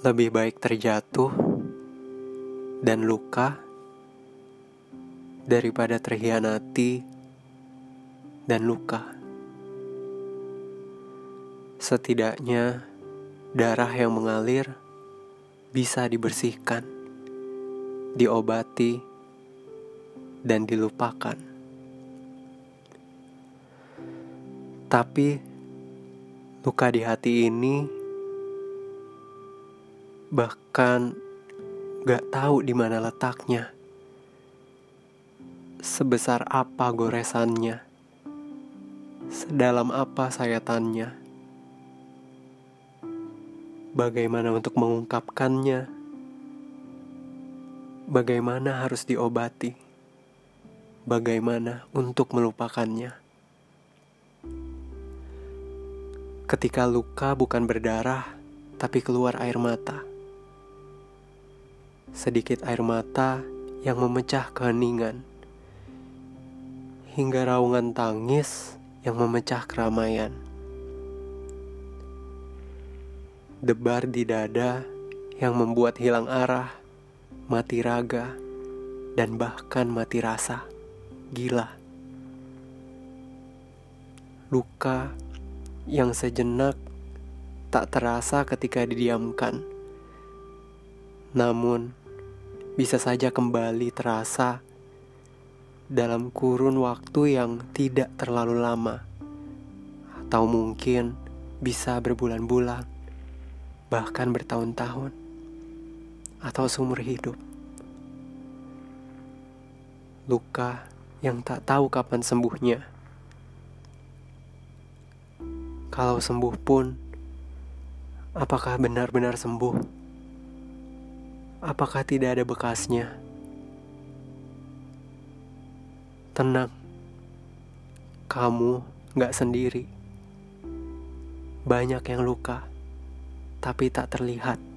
Lebih baik terjatuh dan luka daripada terhianati dan luka. Setidaknya, darah yang mengalir bisa dibersihkan, diobati, dan dilupakan. Tapi, luka di hati ini bahkan gak tahu di mana letaknya. Sebesar apa goresannya, sedalam apa sayatannya, bagaimana untuk mengungkapkannya, bagaimana harus diobati, bagaimana untuk melupakannya. Ketika luka bukan berdarah, tapi keluar air mata sedikit air mata yang memecah keheningan, hingga raungan tangis yang memecah keramaian. Debar di dada yang membuat hilang arah, mati raga, dan bahkan mati rasa. Gila. Luka yang sejenak tak terasa ketika didiamkan. Namun, bisa saja kembali terasa dalam kurun waktu yang tidak terlalu lama, atau mungkin bisa berbulan-bulan, bahkan bertahun-tahun, atau seumur hidup. Luka yang tak tahu kapan sembuhnya. Kalau sembuh pun, apakah benar-benar sembuh? Apakah tidak ada bekasnya? Tenang, kamu gak sendiri. Banyak yang luka, tapi tak terlihat.